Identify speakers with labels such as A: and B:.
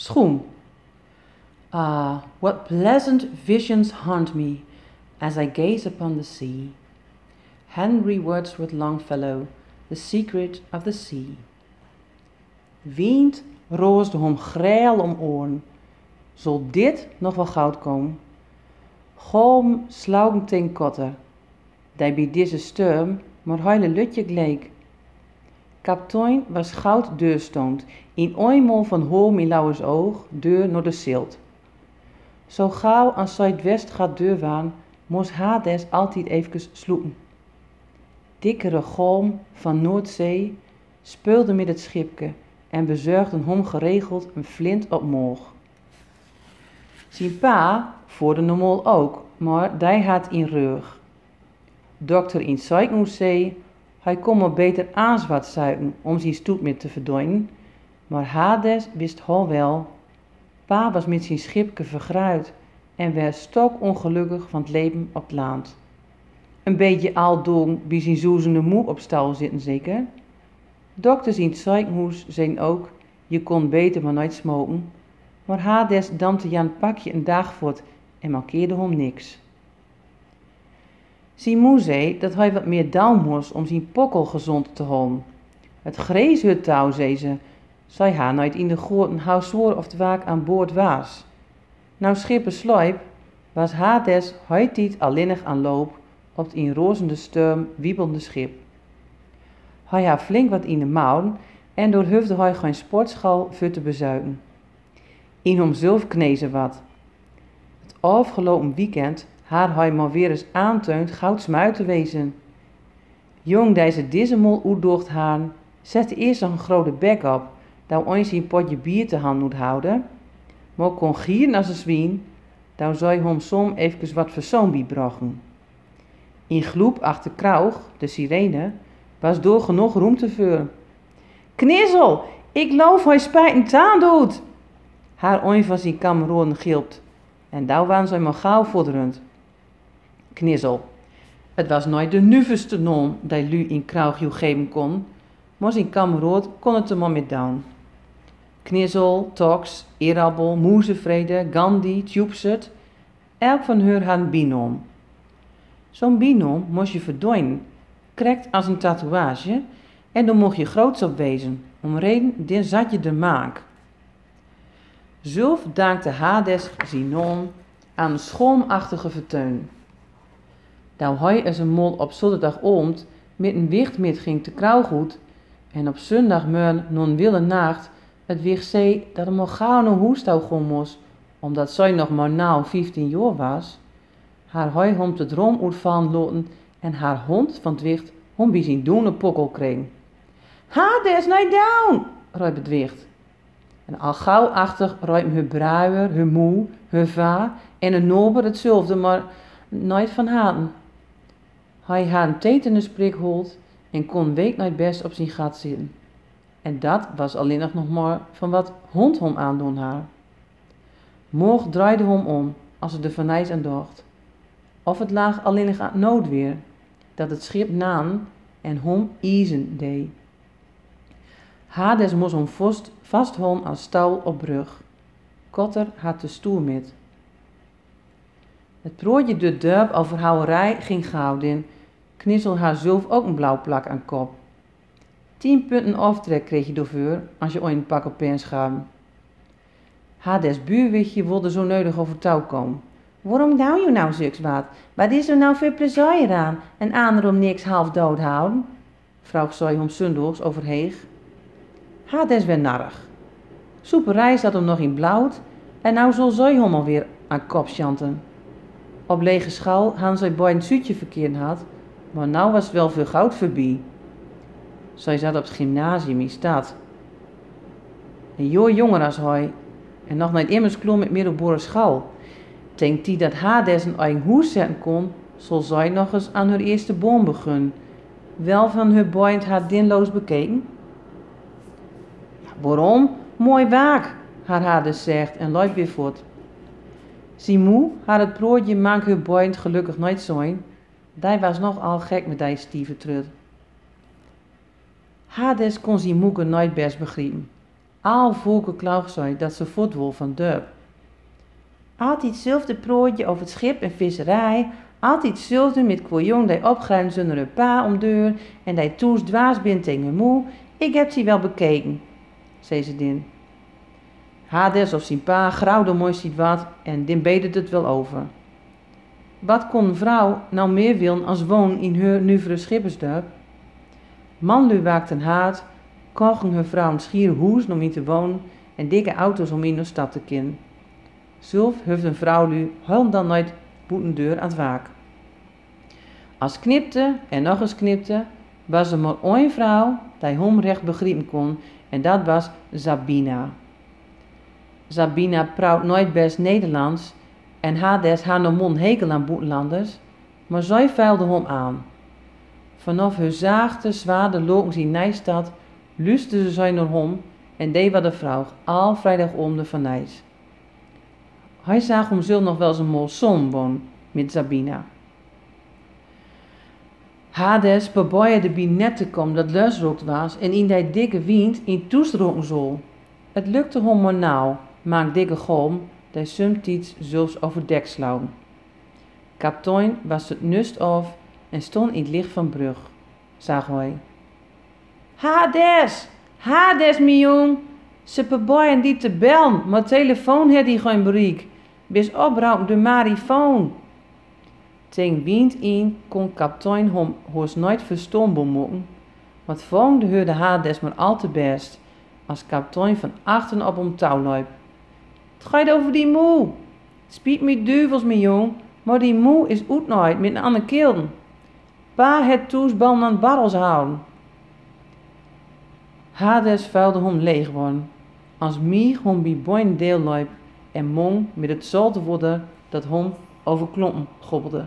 A: Schoen. Ah, what pleasant visions haunt me as I gaze upon the sea. Henry Wordsworth Longfellow, The Secret of the Sea. Wiend roosde hem grijl om oren. Zal dit nog wel goud komen? Golm slaugen ten kotter. Bij deze sturm maar heile lutje gleek. Kaptein was goud deurstond, in eenmol van hoom in lauwers oog, deur naar de zilt. Zo gauw aan zuidwest gaat deur waan, moest Hades altijd even sloepen. Dikkere golm van Noordzee speelde met het schipke en bezorgden hem geregeld een flint op moog. Zijn pa voerde normaal ook, maar die had in rug. Dokter in Ziekenhuis hij kon maar beter aanzwart zuigen om zijn stoet met te verdwijnen, maar Hades wist al wel. Pa was met zijn schipke vergruid en werd stok ongelukkig van het leven op het land. Een beetje aldoen bij zijn zoezende moe op stal zitten zeker. Dokters in het ziekenhuis zijn ook, je kon beter maar nooit smoken. Maar Hades dampte Jan pakje een dag voort en markeerde hem niks. Moe zei dat hij wat meer down moest om zijn pokkel gezond te houden. Het touw, zei ze, zij haar nooit in de goorten hou zwoer of de waak aan boord was. Nou schippen sluip was Hades huitiet alleenig aan loop op het in rozende sturm wiebelende schip. Hij had flink wat in de mouwen en doorhufde hij geen sportschal voor te bezuigen. In hemzelf knezen wat. Het afgelopen weekend haar hij maar weer eens aanteunt goud wezen. Jong deze dissemol oedocht haan, zette eerst een grote bek op, dat eens een potje bier te hand moet houden, maar kon gieren als een zwien, dan zou hem som even wat verzoon bijbrachten. In gloep achter Kraug, de sirene, was door genoeg roem te vullen. Knissel, ik loof hij spijt een taan doet. Haar oin van zijn gilpt, en daar waren zij maar gauw vorderend. Knissel, het was nooit de nuverste non die lu in Kraugju geven kon, maar zijn kameroon kon het er maar met down. Knissel, Tox, Irabel, Moezevrede, Gandhi, Tjupset, elk van hun had een binom. Zo'n binom moest je verdwijnen, krekt als een tatoeage, en dan mocht je groots op wezen, om reden dit zat je de maak. Zulf dankte Hades Zinon aan een schoonachtige verteun. Nou hij als een mol op zondag oomt met een wicht met ging te krauwgoed en op zondagmorgen non wille nacht het wicht zei dat hij maar gauw naar huis moest, omdat zij nog maar nauw 15 jaar was, haar hij om te droom uitvallen loten en haar hond van het wicht om bij zijn doen een pokkel kreeg. Ha, is niet down, riep het wicht. En al gauw achter riep hun bruier, hun moe, hun va en een nober hetzelfde, maar nooit van haten. Hij had een tetanusprikhold en kon week nooit best op zijn gat zitten. En dat was alleen nog maar van wat hond hem aandoen haar. Morgen draaide hem om, als het de vanijs aan dacht. Of het lag alleen aan noodweer, dat het schip naan en hem iezen deed. Hades moest hem vast, vasthouden als stal op brug. Kotter had de stoel met. Het broodje de durp over houwerij ging gouden knissel haar zelf ook een blauw plak aan kop. Tien punten aftrek kreeg je door als je ooit een pak op pens gaat. Haar buurwichtje wilde zo nodig over touw komen. Waarom nou je nou zulks wat? Wat is er nou voor plezier aan? En ander om niks half dood houden? Vroeg zij om zondags overheeg. Haar des weer narrig. Soeperij zat hem nog in blauw en nou zal zij alweer aan kop chanten. Op lege schouw han zij bij een zuutje verkeerd had, maar nou was het wel veel goud voorbij. Zij zat op het gymnasium in stad. Een joh jonger als hij. En nog niet immers klom met middelbare school. Denkt hij dat Hades een eigen hoes zetten kon, zal zij nog eens aan haar eerste boom beginnen. Wel van haar boeiend haar dinloos bekeken? Waarom? Mooi waak, haar Hades zegt en luidt weer voort. Simou had het broodje maak haar boeiend gelukkig nooit zijn, die was nogal gek met die stieve trut. Hades kon zijn moeke nooit best begrijpen. Al volke klaag zei dat ze voetwol van dorp. Altijd hetzelfde prootje over het schip en visserij. Altijd hetzelfde met jong die opgruimt zonder een pa om deur en die toes dwaas bent tegen moe. Ik heb ze wel bekeken, zei ze din. Hades of zijn pa grauwde mooi ziet wat en din bedert het wel over. Wat kon een vrouw nou meer willen als woon in haar nuvere schippersdorp? Manlu waakt een haat, kochen hun vrouw een schier om in te wonen en dikke auto's om in de stad te kin. Zulf heeft een vrouw nu huil dan nooit boetendeur aan het waak. Als knipte en nog eens knipte, was er maar één vrouw die hem recht begrijpen kon en dat was Sabina. Sabina praat nooit best Nederlands en had des haar no mond hekel aan boetenlanders, maar zij vuilde hem aan. Vanaf hun zaagte, zware lokens in Nijstad luisterde ze zij naar en deed wat de vrouw al vrijdag om de van. Hij zag hem zul nog wel een mol zon woon met Sabina. Hades probeerde bij net te komen dat lusrokt was en in die dikke wind in toestroken zal. Het lukte hem maar nauw, maak dikke golm, die somtijds zelfs over dek slaan. Kaptein was het nust af en stond in het licht van brug, zag hij. Hades, Hades, mijn. Ze probeeren die te bellen, maar telefoon had hij geen bereik. Bis opruim de marifoon. Tegen wind in kon kaptein hem hoors nooit verstommen moeten, want volgende hoorde Hades maar al te best, als kaptein van achteren op hem touw liep. Het gaat over die moe. Spiet me duivels, mijn jong, maar die moe is uitnooid met een andere kilden. Pa het toesbal aan barrels houden. Hades vuilde hem leeg worden, als mij hem bij boin deel liep en mong met het zolte worden dat hem over klompen gobbelde.